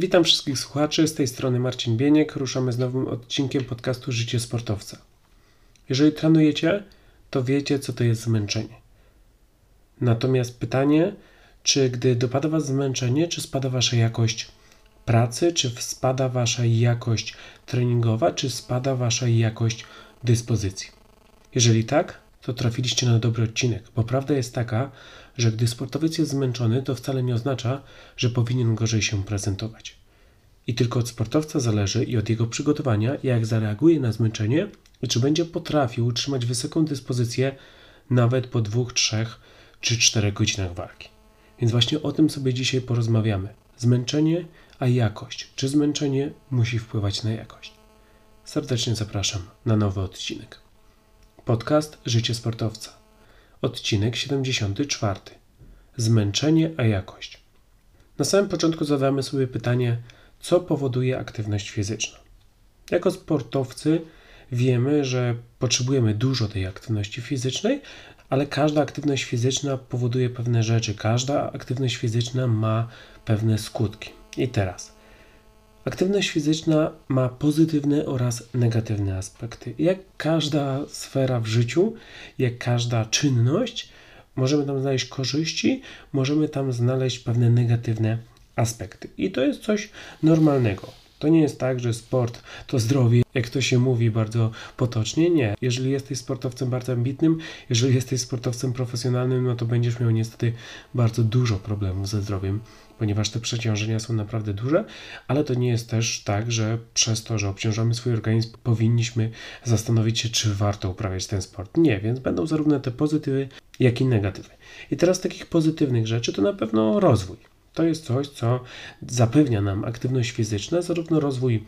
Witam wszystkich słuchaczy, z tej strony Marcin Bieniek. Ruszamy z nowym odcinkiem podcastu Życie Sportowca. Jeżeli trenujecie, to wiecie, co to jest zmęczenie. Natomiast pytanie, czy gdy dopada Was zmęczenie, czy spada Wasza jakość pracy, czy spada Wasza jakość treningowa, czy spada Wasza jakość dyspozycji? Jeżeli tak, to trafiliście na dobry odcinek, bo prawda jest taka, że gdy sportowiec jest zmęczony, to wcale nie oznacza, że powinien gorzej się prezentować. I tylko od sportowca zależy i od jego przygotowania, jak zareaguje na zmęczenie i czy będzie potrafił utrzymać wysoką dyspozycję nawet po dwóch, trzech czy czterech godzinach walki. Więc właśnie o tym sobie dzisiaj porozmawiamy. Zmęczenie, a jakość. Czy zmęczenie musi wpływać na jakość? Serdecznie zapraszam na nowy odcinek. Podcast Życie Sportowca. Odcinek 74. Zmęczenie, a jakość. Na samym początku zadamy sobie pytanie, co powoduje aktywność fizyczna. Jako sportowcy wiemy, że potrzebujemy dużo tej aktywności fizycznej, ale każda aktywność fizyczna powoduje pewne rzeczy, każda aktywność fizyczna ma pewne skutki. I teraz Aktywność fizyczna ma pozytywne oraz negatywne aspekty. Jak każda sfera w życiu, jak każda czynność, możemy tam znaleźć korzyści, możemy tam znaleźć pewne negatywne aspekty. I to jest coś normalnego. To nie jest tak, że sport to zdrowie, jak to się mówi bardzo potocznie. Nie. Jeżeli jesteś sportowcem bardzo ambitnym, jeżeli jesteś sportowcem profesjonalnym, no to będziesz miał niestety bardzo dużo problemów ze zdrowiem, ponieważ te przeciążenia są naprawdę duże, ale to nie jest też tak, że przez to, że obciążamy swój organizm, powinniśmy zastanowić się, czy warto uprawiać ten sport. Nie, więc będą zarówno te pozytywy, jak i negatywy. I teraz takich pozytywnych rzeczy to na pewno rozwój. To jest coś, co zapewnia nam aktywność fizyczna, zarówno rozwój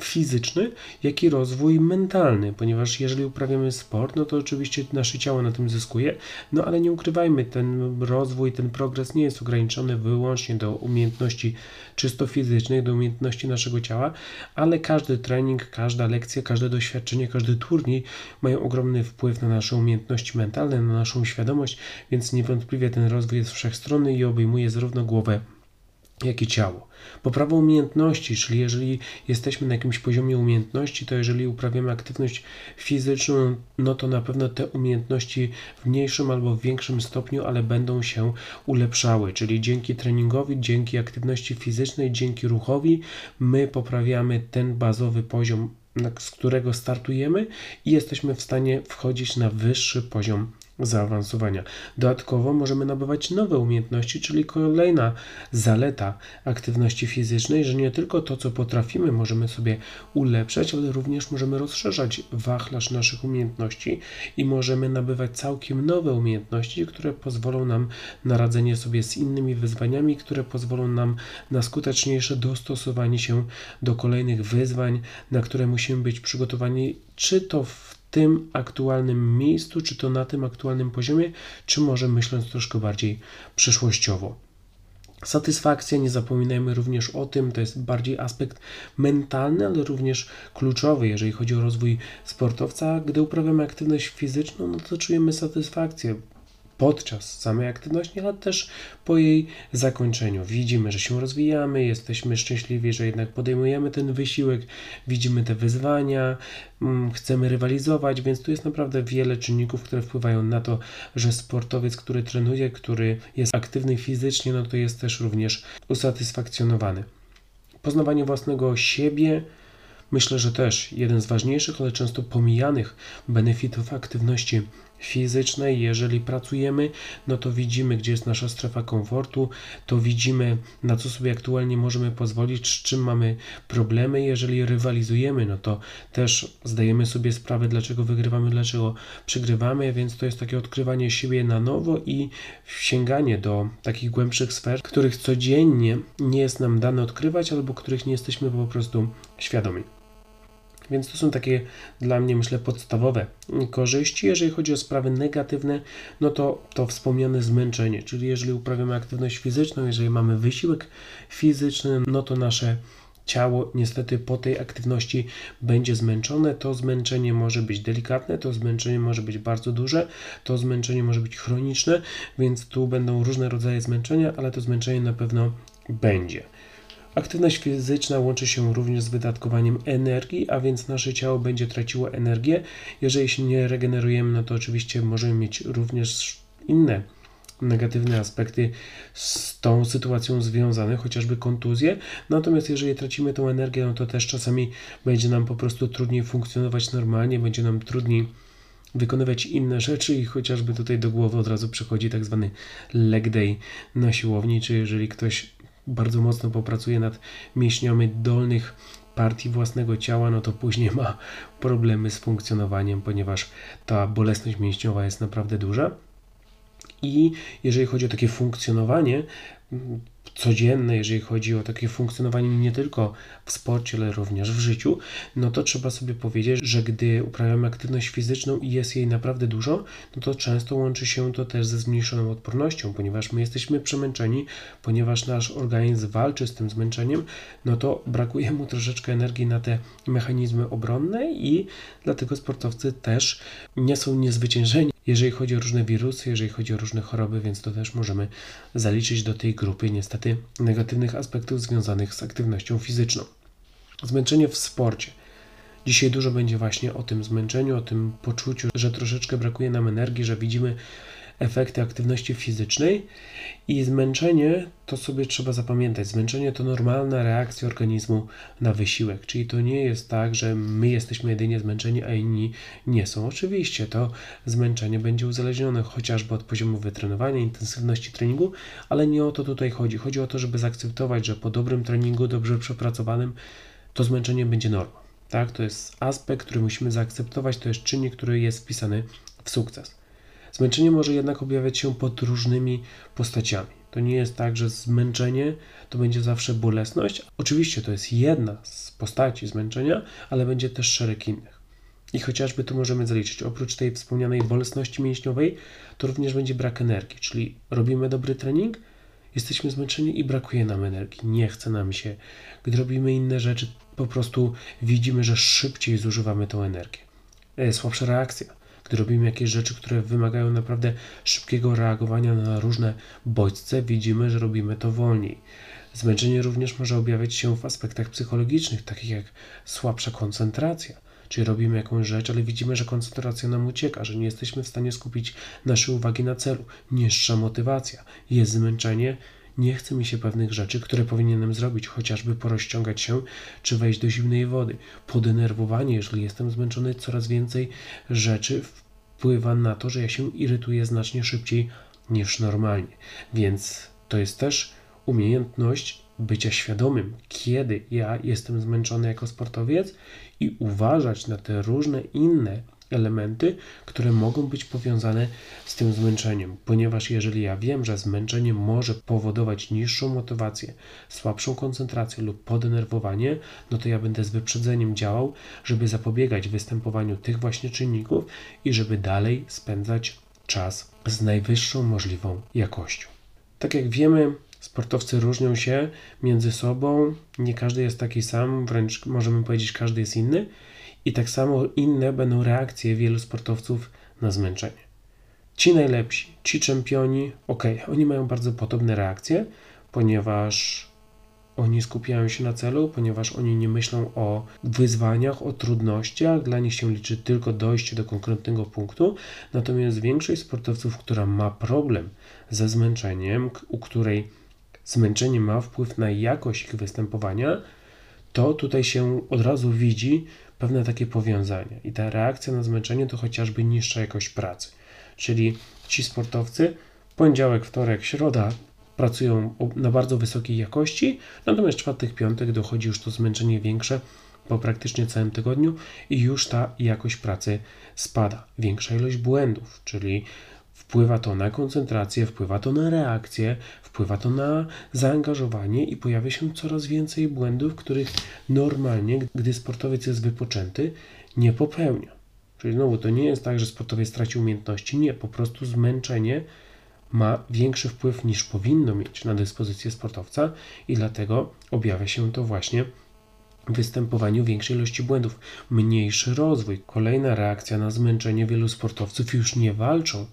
fizyczny, jak i rozwój mentalny, ponieważ jeżeli uprawiamy sport, no to oczywiście nasze ciało na tym zyskuje, no ale nie ukrywajmy, ten rozwój, ten progres nie jest ograniczony wyłącznie do umiejętności czysto fizycznych, do umiejętności naszego ciała, ale każdy trening, każda lekcja, każde doświadczenie, każdy turniej mają ogromny wpływ na nasze umiejętności mentalne, na naszą świadomość, więc niewątpliwie ten rozwój jest wszechstronny i obejmuje zarówno głowę, jak i ciało. Poprawa umiejętności, czyli jeżeli jesteśmy na jakimś poziomie umiejętności, to jeżeli uprawiamy aktywność fizyczną, no to na pewno te umiejętności w mniejszym albo w większym stopniu, ale będą się ulepszały, czyli dzięki treningowi, dzięki aktywności fizycznej, dzięki ruchowi, my poprawiamy ten bazowy poziom, z którego startujemy i jesteśmy w stanie wchodzić na wyższy poziom zaawansowania. Dodatkowo możemy nabywać nowe umiejętności, czyli kolejna zaleta aktywności fizycznej, że nie tylko to, co potrafimy, możemy sobie ulepszać, ale również możemy rozszerzać wachlarz naszych umiejętności i możemy nabywać całkiem nowe umiejętności, które pozwolą nam na radzenie sobie z innymi wyzwaniami, które pozwolą nam na skuteczniejsze dostosowanie się do kolejnych wyzwań, na które musimy być przygotowani, czy to w tym aktualnym miejscu, czy to na tym aktualnym poziomie, czy może myśląc troszkę bardziej przyszłościowo. Satysfakcja, nie zapominajmy również o tym, to jest bardziej aspekt mentalny, ale również kluczowy, jeżeli chodzi o rozwój sportowca. Gdy uprawiamy aktywność fizyczną, no to czujemy satysfakcję podczas samej aktywności, ale też po jej zakończeniu. Widzimy, że się rozwijamy, jesteśmy szczęśliwi, że jednak podejmujemy ten wysiłek, widzimy te wyzwania, mm, chcemy rywalizować, więc tu jest naprawdę wiele czynników, które wpływają na to, że sportowiec, który trenuje, który jest aktywny fizycznie, no to jest też również usatysfakcjonowany. Poznawanie własnego siebie, Myślę, że też jeden z ważniejszych, ale często pomijanych benefitów aktywności fizycznej. Jeżeli pracujemy, no to widzimy, gdzie jest nasza strefa komfortu, to widzimy, na co sobie aktualnie możemy pozwolić, z czym mamy problemy. Jeżeli rywalizujemy, no to też zdajemy sobie sprawę, dlaczego wygrywamy, dlaczego przegrywamy, więc to jest takie odkrywanie siebie na nowo i sięganie do takich głębszych sfer, których codziennie nie jest nam dane odkrywać, albo których nie jesteśmy po prostu świadomi. Więc to są takie dla mnie, myślę, podstawowe korzyści. Jeżeli chodzi o sprawy negatywne, no to to wspomniane zmęczenie, czyli jeżeli uprawiamy aktywność fizyczną, jeżeli mamy wysiłek fizyczny, no to nasze ciało niestety po tej aktywności będzie zmęczone. To zmęczenie może być delikatne, to zmęczenie może być bardzo duże, to zmęczenie może być chroniczne, więc tu będą różne rodzaje zmęczenia, ale to zmęczenie na pewno będzie. Aktywność fizyczna łączy się również z wydatkowaniem energii, a więc nasze ciało będzie traciło energię. Jeżeli się nie regenerujemy, no to oczywiście możemy mieć również inne negatywne aspekty z tą sytuacją związane, chociażby kontuzje. Natomiast jeżeli tracimy tą energię, no to też czasami będzie nam po prostu trudniej funkcjonować normalnie, będzie nam trudniej wykonywać inne rzeczy i chociażby tutaj do głowy od razu przychodzi tak zwany leg day na siłowni, czy jeżeli ktoś bardzo mocno popracuje nad mięśniami dolnych partii własnego ciała, no to później ma problemy z funkcjonowaniem, ponieważ ta bolesność mięśniowa jest naprawdę duża. I jeżeli chodzi o takie funkcjonowanie, codzienne, jeżeli chodzi o takie funkcjonowanie nie tylko w sporcie, ale również w życiu, no to trzeba sobie powiedzieć, że gdy uprawiamy aktywność fizyczną i jest jej naprawdę dużo, no to często łączy się to też ze zmniejszoną odpornością, ponieważ my jesteśmy przemęczeni, ponieważ nasz organizm walczy z tym zmęczeniem, no to brakuje mu troszeczkę energii na te mechanizmy obronne i dlatego sportowcy też nie są niezwyciężeni jeżeli chodzi o różne wirusy, jeżeli chodzi o różne choroby, więc to też możemy zaliczyć do tej grupy niestety negatywnych aspektów związanych z aktywnością fizyczną. Zmęczenie w sporcie. Dzisiaj dużo będzie właśnie o tym zmęczeniu, o tym poczuciu, że troszeczkę brakuje nam energii, że widzimy efekty aktywności fizycznej i zmęczenie to sobie trzeba zapamiętać. Zmęczenie to normalna reakcja organizmu na wysiłek, czyli to nie jest tak, że my jesteśmy jedynie zmęczeni, a inni nie są. Oczywiście to zmęczenie będzie uzależnione chociażby od poziomu wytrenowania, intensywności treningu, ale nie o to tutaj chodzi. Chodzi o to, żeby zaakceptować, że po dobrym treningu, dobrze przepracowanym, to zmęczenie będzie normą. Tak, to jest aspekt, który musimy zaakceptować, to jest czynnik, który jest wpisany w sukces. Zmęczenie może jednak objawiać się pod różnymi postaciami. To nie jest tak, że zmęczenie to będzie zawsze bolesność. Oczywiście to jest jedna z postaci zmęczenia, ale będzie też szereg innych. I chociażby tu możemy zaliczyć, oprócz tej wspomnianej bolesności mięśniowej, to również będzie brak energii, czyli robimy dobry trening, jesteśmy zmęczeni i brakuje nam energii, nie chce nam się. Gdy robimy inne rzeczy, po prostu widzimy, że szybciej zużywamy tą energię. E, słabsza reakcja gdy robimy jakieś rzeczy, które wymagają naprawdę szybkiego reagowania na różne bodźce, widzimy, że robimy to wolniej. Zmęczenie również może objawiać się w aspektach psychologicznych, takich jak słabsza koncentracja. Czyli robimy jakąś rzecz, ale widzimy, że koncentracja nam ucieka, że nie jesteśmy w stanie skupić naszej uwagi na celu. Niższa motywacja, jest zmęczenie, nie chce mi się pewnych rzeczy, które powinienem zrobić, chociażby porozciągać się, czy wejść do zimnej wody. Podenerwowanie, jeżeli jestem zmęczony, coraz więcej rzeczy wpływa na to, że ja się irytuję znacznie szybciej niż normalnie. Więc to jest też umiejętność bycia świadomym, kiedy ja jestem zmęczony jako sportowiec i uważać na te różne inne elementy, które mogą być powiązane z tym zmęczeniem, ponieważ jeżeli ja wiem, że zmęczenie może powodować niższą motywację, słabszą koncentrację lub podenerwowanie, no to ja będę z wyprzedzeniem działał, żeby zapobiegać występowaniu tych właśnie czynników i żeby dalej spędzać czas z najwyższą możliwą jakością. Tak jak wiemy, Sportowcy różnią się między sobą, nie każdy jest taki sam, wręcz możemy powiedzieć, każdy jest inny. I tak samo inne będą reakcje wielu sportowców na zmęczenie. Ci najlepsi, ci czempioni, ok, oni mają bardzo podobne reakcje, ponieważ oni skupiają się na celu, ponieważ oni nie myślą o wyzwaniach, o trudnościach, dla nich się liczy tylko dojście do konkretnego punktu. Natomiast większość sportowców, która ma problem ze zmęczeniem, u której zmęczenie ma wpływ na jakość ich występowania, to tutaj się od razu widzi pewne takie powiązania. I ta reakcja na zmęczenie to chociażby niższa jakość pracy. Czyli ci sportowcy poniedziałek, wtorek, środa pracują na bardzo wysokiej jakości, natomiast czwartek, piątek dochodzi już to zmęczenie większe po praktycznie całym tygodniu i już ta jakość pracy spada. Większa ilość błędów, czyli Wpływa to na koncentrację, wpływa to na reakcję, wpływa to na zaangażowanie i pojawia się coraz więcej błędów, których normalnie, gdy sportowiec jest wypoczęty, nie popełnia. Czyli znowu to nie jest tak, że sportowiec straci umiejętności, nie, po prostu zmęczenie ma większy wpływ niż powinno mieć na dyspozycję sportowca i dlatego objawia się to właśnie występowaniu większej ilości błędów. Mniejszy rozwój, kolejna reakcja na zmęczenie wielu sportowców już nie walczą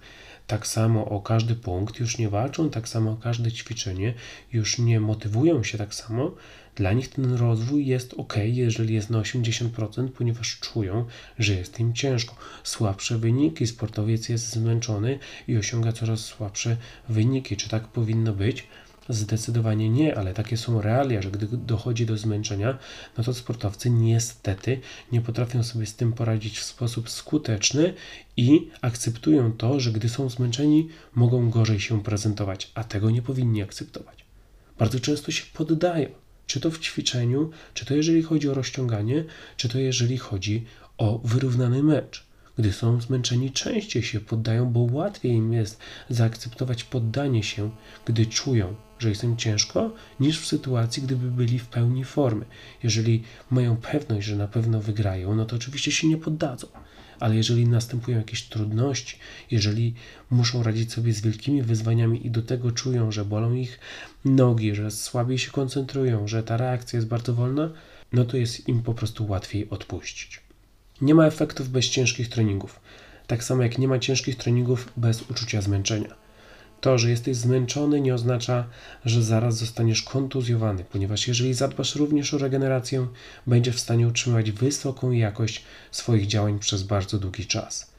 tak samo o każdy punkt, już nie walczą tak samo o każde ćwiczenie, już nie motywują się tak samo, dla nich ten rozwój jest ok, jeżeli jest na 80%, ponieważ czują, że jest im ciężko. Słabsze wyniki, sportowiec jest zmęczony i osiąga coraz słabsze wyniki. Czy tak powinno być? Zdecydowanie nie, ale takie są realia, że gdy dochodzi do zmęczenia, no to sportowcy niestety nie potrafią sobie z tym poradzić w sposób skuteczny i akceptują to, że gdy są zmęczeni, mogą gorzej się prezentować, a tego nie powinni akceptować. Bardzo często się poddają, czy to w ćwiczeniu, czy to jeżeli chodzi o rozciąganie, czy to jeżeli chodzi o wyrównany mecz. Gdy są zmęczeni, częściej się poddają, bo łatwiej im jest zaakceptować poddanie się, gdy czują, że jest im ciężko, niż w sytuacji, gdyby byli w pełni formy. Jeżeli mają pewność, że na pewno wygrają, no to oczywiście się nie poddadzą. Ale jeżeli następują jakieś trudności, jeżeli muszą radzić sobie z wielkimi wyzwaniami i do tego czują, że bolą ich nogi, że słabiej się koncentrują, że ta reakcja jest bardzo wolna, no to jest im po prostu łatwiej odpuścić. Nie ma efektów bez ciężkich treningów. Tak samo jak nie ma ciężkich treningów bez uczucia zmęczenia. To, że jesteś zmęczony, nie oznacza, że zaraz zostaniesz kontuzjowany, ponieważ jeżeli zadbasz również o regenerację, będziesz w stanie utrzymywać wysoką jakość swoich działań przez bardzo długi czas.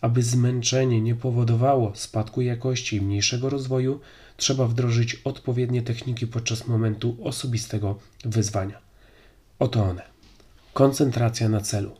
Aby zmęczenie nie powodowało spadku jakości i mniejszego rozwoju, trzeba wdrożyć odpowiednie techniki podczas momentu osobistego wyzwania. Oto one. Koncentracja na celu.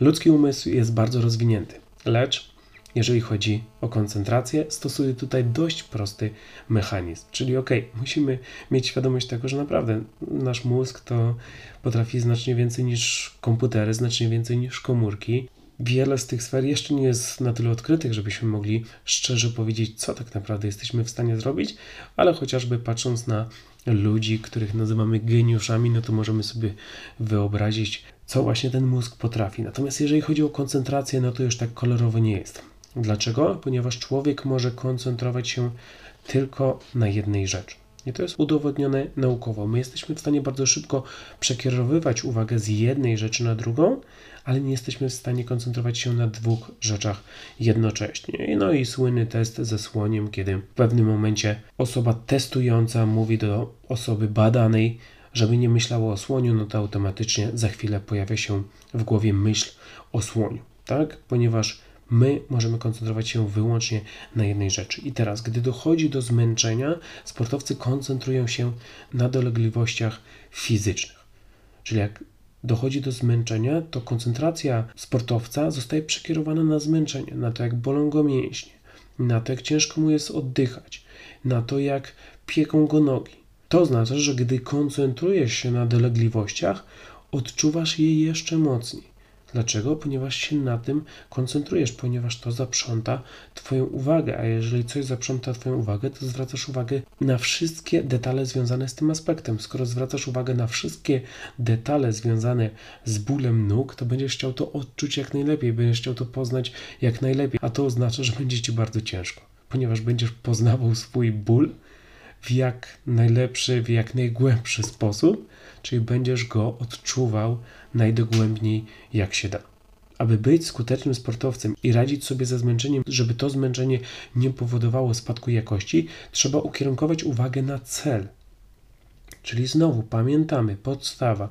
Ludzki umysł jest bardzo rozwinięty, lecz jeżeli chodzi o koncentrację, stosuje tutaj dość prosty mechanizm. Czyli ok, musimy mieć świadomość tego, że naprawdę nasz mózg to potrafi znacznie więcej niż komputery, znacznie więcej niż komórki. Wiele z tych sfer jeszcze nie jest na tyle odkrytych, żebyśmy mogli szczerze powiedzieć, co tak naprawdę jesteśmy w stanie zrobić, ale chociażby patrząc na ludzi, których nazywamy geniuszami, no to możemy sobie wyobrazić, co właśnie ten mózg potrafi. Natomiast jeżeli chodzi o koncentrację, no to już tak kolorowo nie jest. Dlaczego? Ponieważ człowiek może koncentrować się tylko na jednej rzeczy. I to jest udowodnione naukowo. My jesteśmy w stanie bardzo szybko przekierowywać uwagę z jednej rzeczy na drugą, ale nie jesteśmy w stanie koncentrować się na dwóch rzeczach jednocześnie. No i słynny test ze słoniem, kiedy w pewnym momencie osoba testująca mówi do osoby badanej, żeby nie myślała o słoniu, no to automatycznie za chwilę pojawia się w głowie myśl o słoniu, tak? Ponieważ My możemy koncentrować się wyłącznie na jednej rzeczy. I teraz, gdy dochodzi do zmęczenia, sportowcy koncentrują się na dolegliwościach fizycznych. Czyli jak dochodzi do zmęczenia, to koncentracja sportowca zostaje przekierowana na zmęczenie, na to, jak bolą go mięśnie, na to, jak ciężko mu jest oddychać, na to, jak pieką go nogi. To oznacza, że gdy koncentrujesz się na dolegliwościach, odczuwasz je jeszcze mocniej. Dlaczego? Ponieważ się na tym koncentrujesz, ponieważ to zaprząta Twoją uwagę, a jeżeli coś zaprząta Twoją uwagę, to zwracasz uwagę na wszystkie detale związane z tym aspektem. Skoro zwracasz uwagę na wszystkie detale związane z bólem nóg, to będziesz chciał to odczuć jak najlepiej, będziesz chciał to poznać jak najlepiej, a to oznacza, że będzie Ci bardzo ciężko, ponieważ będziesz poznawał swój ból w jak najlepszy, w jak najgłębszy sposób, czyli będziesz go odczuwał najdogłębniej jak się da. Aby być skutecznym sportowcem i radzić sobie ze zmęczeniem, żeby to zmęczenie nie powodowało spadku jakości, trzeba ukierunkować uwagę na cel. Czyli znowu pamiętamy, podstawa.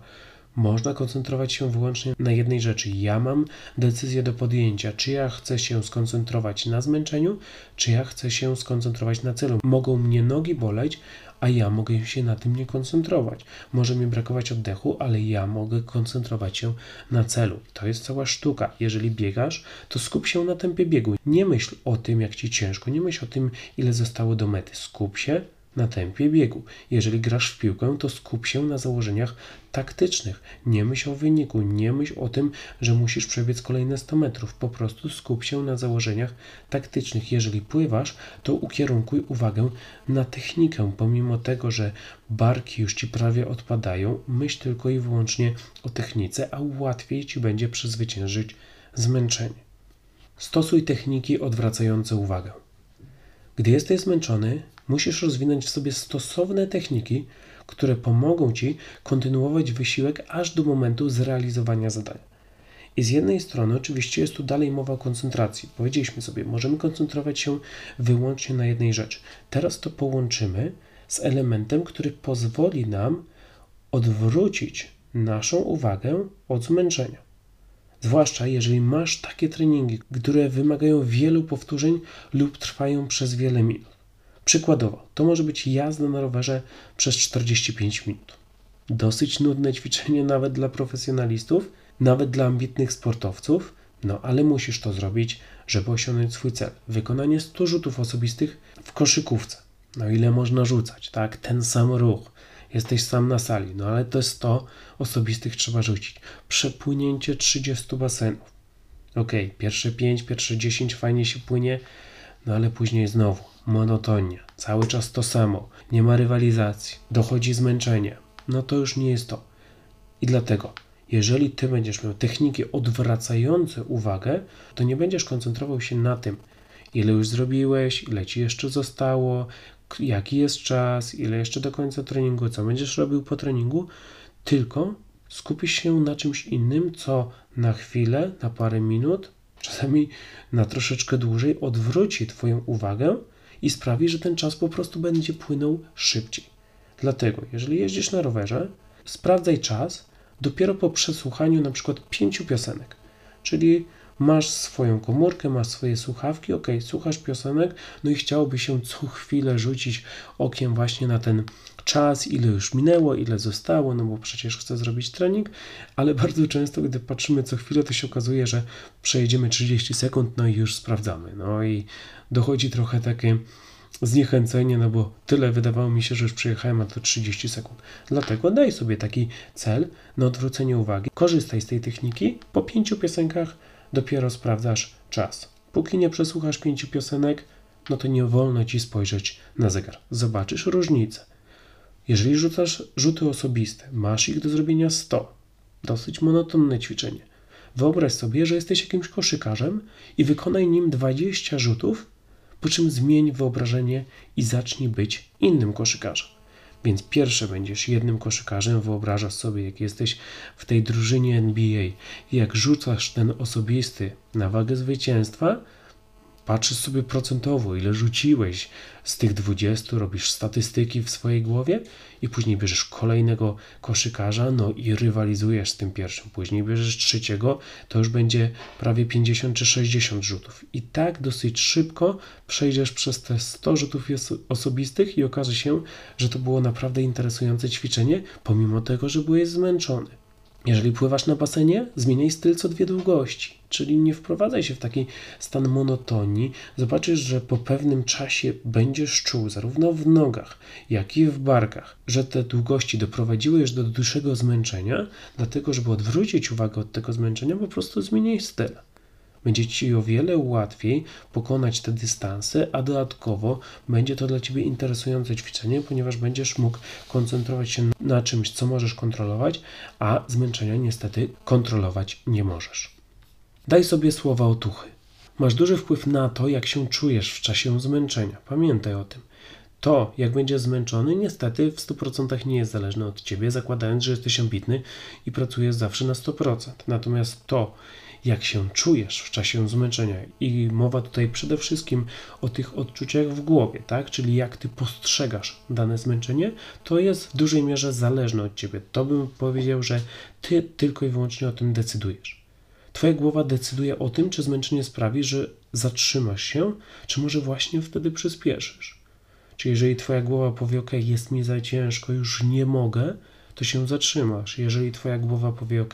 Można koncentrować się wyłącznie na jednej rzeczy. Ja mam decyzję do podjęcia, czy ja chcę się skoncentrować na zmęczeniu, czy ja chcę się skoncentrować na celu. Mogą mnie nogi boleć, a ja mogę się na tym nie koncentrować. Może mi brakować oddechu, ale ja mogę koncentrować się na celu. To jest cała sztuka. Jeżeli biegasz, to skup się na tempie biegu. Nie myśl o tym, jak ci ciężko, nie myśl o tym, ile zostało do mety. Skup się na tempie biegu. Jeżeli grasz w piłkę, to skup się na założeniach taktycznych. Nie myśl o wyniku, nie myśl o tym, że musisz przebiec kolejne 100 metrów. Po prostu skup się na założeniach taktycznych. Jeżeli pływasz, to ukierunkuj uwagę na technikę. Pomimo tego, że barki już ci prawie odpadają, myśl tylko i wyłącznie o technice, a łatwiej ci będzie przezwyciężyć zmęczenie. Stosuj techniki odwracające uwagę. Gdy jesteś zmęczony, musisz rozwinąć w sobie stosowne techniki, które pomogą ci kontynuować wysiłek aż do momentu zrealizowania zadania. I z jednej strony, oczywiście, jest tu dalej mowa o koncentracji. Powiedzieliśmy sobie, możemy koncentrować się wyłącznie na jednej rzeczy. Teraz to połączymy z elementem, który pozwoli nam odwrócić naszą uwagę od zmęczenia. Zwłaszcza jeżeli masz takie treningi, które wymagają wielu powtórzeń lub trwają przez wiele minut. Przykładowo, to może być jazda na rowerze przez 45 minut. Dosyć nudne ćwiczenie nawet dla profesjonalistów, nawet dla ambitnych sportowców, no ale musisz to zrobić, żeby osiągnąć swój cel. Wykonanie 100 rzutów osobistych w koszykówce. No ile można rzucać, tak? Ten sam ruch. Jesteś sam na sali, no ale to 100 osobistych trzeba rzucić. Przepłynięcie 30 basenów. Ok, pierwsze 5, pierwsze 10 fajnie się płynie, no ale później znowu monotonia, cały czas to samo, nie ma rywalizacji, dochodzi zmęczenie. No to już nie jest to. I dlatego jeżeli ty będziesz miał techniki odwracające uwagę, to nie będziesz koncentrował się na tym, ile już zrobiłeś, ile ci jeszcze zostało, jaki jest czas, ile jeszcze do końca treningu, co będziesz robił po treningu, tylko skupisz się na czymś innym, co na chwilę, na parę minut, czasami na troszeczkę dłużej odwróci Twoją uwagę i sprawi, że ten czas po prostu będzie płynął szybciej. Dlatego, jeżeli jeździsz na rowerze, sprawdzaj czas, dopiero po przesłuchaniu na przykład pięciu piosenek. Czyli masz swoją komórkę, masz swoje słuchawki, ok, słuchasz piosenek, no i chciałoby się co chwilę rzucić okiem właśnie na ten czas, ile już minęło, ile zostało, no bo przecież chcę zrobić trening, ale bardzo często, gdy patrzymy co chwilę, to się okazuje, że przejedziemy 30 sekund, no i już sprawdzamy. No i dochodzi trochę takie zniechęcenie, no bo tyle wydawało mi się, że już przyjechałem, a to 30 sekund. Dlatego daj sobie taki cel na odwrócenie uwagi. Korzystaj z tej techniki. Po pięciu piosenkach dopiero sprawdzasz czas. Póki nie przesłuchasz pięciu piosenek, no to nie wolno ci spojrzeć na zegar. Zobaczysz różnicę. Jeżeli rzucasz rzuty osobiste, masz ich do zrobienia 100. Dosyć monotonne ćwiczenie. Wyobraź sobie, że jesteś jakimś koszykarzem i wykonaj nim 20 rzutów po czym zmień wyobrażenie i zacznij być innym koszykarzem. Więc pierwsze będziesz jednym koszykarzem, wyobrażasz sobie, jak jesteś w tej drużynie NBA, jak rzucasz ten osobisty na wagę zwycięstwa, Patrzysz sobie procentowo, ile rzuciłeś z tych 20, robisz statystyki w swojej głowie i później bierzesz kolejnego koszykarza, no i rywalizujesz z tym pierwszym. Później bierzesz trzeciego, to już będzie prawie 50 czy 60 rzutów. I tak dosyć szybko przejdziesz przez te 100 rzutów osobistych i okaże się, że to było naprawdę interesujące ćwiczenie, pomimo tego, że byłeś zmęczony. Jeżeli pływasz na basenie, zmieniaj styl co dwie długości, czyli nie wprowadzaj się w taki stan monotonii. Zobaczysz, że po pewnym czasie będziesz czuł, zarówno w nogach, jak i w barkach, że te długości doprowadziły już do dłuższego zmęczenia, dlatego, żeby odwrócić uwagę od tego zmęczenia, po prostu zmieniaj styl. Będzie Ci o wiele łatwiej pokonać te dystanse, a dodatkowo będzie to dla Ciebie interesujące ćwiczenie, ponieważ będziesz mógł koncentrować się na czymś, co możesz kontrolować, a zmęczenia niestety kontrolować nie możesz. Daj sobie słowa otuchy. Masz duży wpływ na to, jak się czujesz w czasie zmęczenia. Pamiętaj o tym. To, jak będziesz zmęczony, niestety w 100% nie jest zależne od ciebie, zakładając, że jesteś ambitny i pracujesz zawsze na 100%. Natomiast to, jak się czujesz w czasie zmęczenia. I mowa tutaj przede wszystkim o tych odczuciach w głowie, tak? Czyli jak ty postrzegasz dane zmęczenie, to jest w dużej mierze zależne od ciebie. To bym powiedział, że ty tylko i wyłącznie o tym decydujesz. Twoja głowa decyduje o tym, czy zmęczenie sprawi, że zatrzymasz się, czy może właśnie wtedy przyspieszysz. Czy jeżeli Twoja głowa powie, OK, jest mi za ciężko, już nie mogę, to się zatrzymasz. Jeżeli Twoja głowa powie, OK,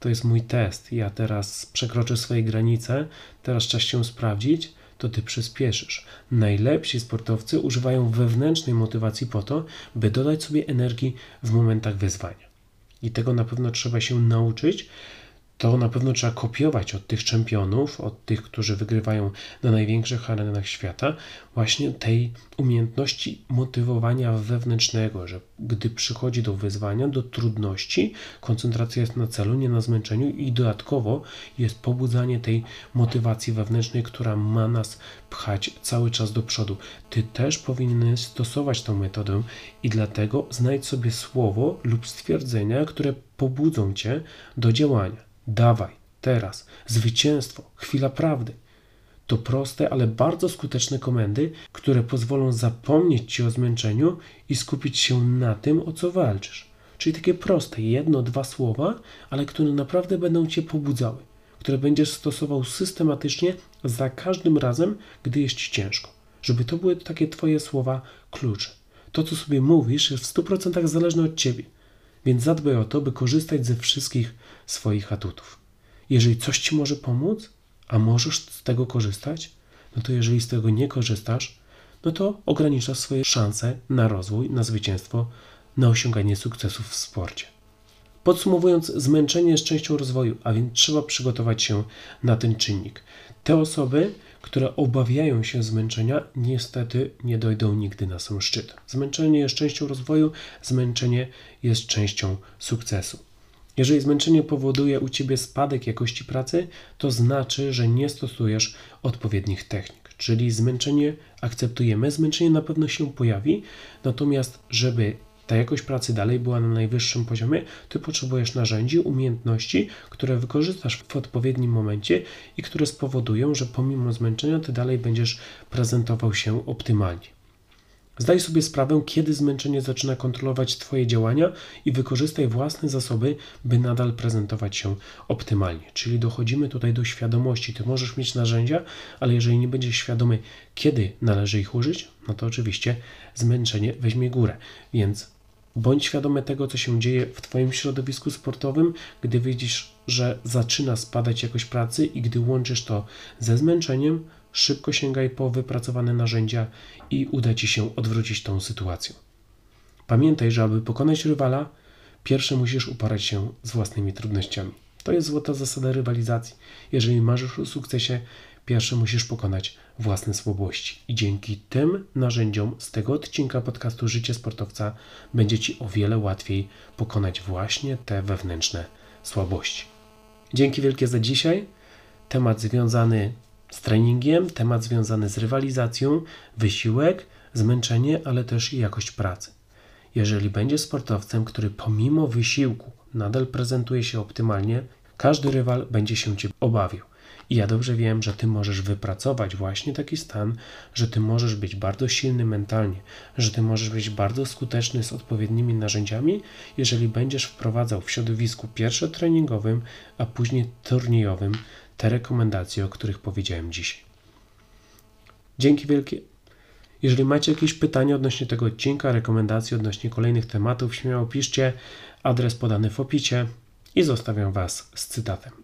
to jest mój test, ja teraz przekroczę swoje granice, teraz czas się sprawdzić, to ty przyspieszysz. Najlepsi sportowcy używają wewnętrznej motywacji po to, by dodać sobie energii w momentach wyzwania. I tego na pewno trzeba się nauczyć, to na pewno trzeba kopiować od tych czempionów, od tych, którzy wygrywają na największych arenach świata, właśnie tej umiejętności motywowania wewnętrznego, że gdy przychodzi do wyzwania, do trudności, koncentracja jest na celu, nie na zmęczeniu i dodatkowo jest pobudzanie tej motywacji wewnętrznej, która ma nas pchać cały czas do przodu. Ty też powinieneś stosować tę metodę i dlatego znajdź sobie słowo lub stwierdzenia, które pobudzą cię do działania. Dawaj, teraz, zwycięstwo, chwila prawdy. To proste, ale bardzo skuteczne komendy, które pozwolą zapomnieć ci o zmęczeniu i skupić się na tym, o co walczysz. Czyli takie proste, jedno, dwa słowa, ale które naprawdę będą cię pobudzały, które będziesz stosował systematycznie za każdym razem, gdy jest ci ciężko. Żeby to były takie twoje słowa klucze. To, co sobie mówisz, jest w 100% zależne od ciebie. Więc zadbaj o to, by korzystać ze wszystkich swoich atutów. Jeżeli coś ci może pomóc, a możesz z tego korzystać, no to jeżeli z tego nie korzystasz, no to ograniczasz swoje szanse na rozwój, na zwycięstwo, na osiąganie sukcesów w sporcie. Podsumowując, zmęczenie jest częścią rozwoju, a więc trzeba przygotować się na ten czynnik. Te osoby, które obawiają się zmęczenia, niestety nie dojdą nigdy na sam szczyt. Zmęczenie jest częścią rozwoju, zmęczenie jest częścią sukcesu. Jeżeli zmęczenie powoduje u ciebie spadek jakości pracy, to znaczy, że nie stosujesz odpowiednich technik. Czyli zmęczenie akceptujemy, zmęczenie na pewno się pojawi, natomiast żeby ta jakość pracy dalej była na najwyższym poziomie, ty potrzebujesz narzędzi, umiejętności, które wykorzystasz w odpowiednim momencie i które spowodują, że pomimo zmęczenia ty dalej będziesz prezentował się optymalnie. Zdaj sobie sprawę, kiedy zmęczenie zaczyna kontrolować Twoje działania i wykorzystaj własne zasoby, by nadal prezentować się optymalnie. Czyli dochodzimy tutaj do świadomości. Ty możesz mieć narzędzia, ale jeżeli nie będziesz świadomy, kiedy należy ich użyć, no to oczywiście zmęczenie weźmie górę. Więc Bądź świadomy tego, co się dzieje w Twoim środowisku sportowym, gdy widzisz, że zaczyna spadać jakość pracy i gdy łączysz to ze zmęczeniem, szybko sięgaj po wypracowane narzędzia i uda Ci się odwrócić tą sytuację. Pamiętaj, że aby pokonać rywala, pierwsze musisz uporać się z własnymi trudnościami. To jest złota zasada rywalizacji. Jeżeli marzysz o sukcesie, pierwsze musisz pokonać własne słabości. I dzięki tym narzędziom z tego odcinka podcastu Życie Sportowca będzie Ci o wiele łatwiej pokonać właśnie te wewnętrzne słabości. Dzięki wielkie za dzisiaj. Temat związany z treningiem, temat związany z rywalizacją, wysiłek, zmęczenie, ale też jakość pracy. Jeżeli będziesz sportowcem, który pomimo wysiłku nadal prezentuje się optymalnie, każdy rywal będzie się Cię obawiał. I ja dobrze wiem, że Ty możesz wypracować właśnie taki stan, że Ty możesz być bardzo silny mentalnie, że Ty możesz być bardzo skuteczny z odpowiednimi narzędziami, jeżeli będziesz wprowadzał w środowisku pierwsze treningowym, a później turniejowym te rekomendacje, o których powiedziałem dzisiaj. Dzięki wielkie. Jeżeli macie jakieś pytania odnośnie tego odcinka, rekomendacje odnośnie kolejnych tematów, śmiało piszcie. Adres podany w opisie i zostawiam Was z cytatem.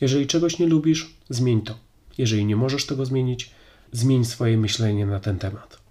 Jeżeli czegoś nie lubisz, zmień to. Jeżeli nie możesz tego zmienić, zmień swoje myślenie na ten temat.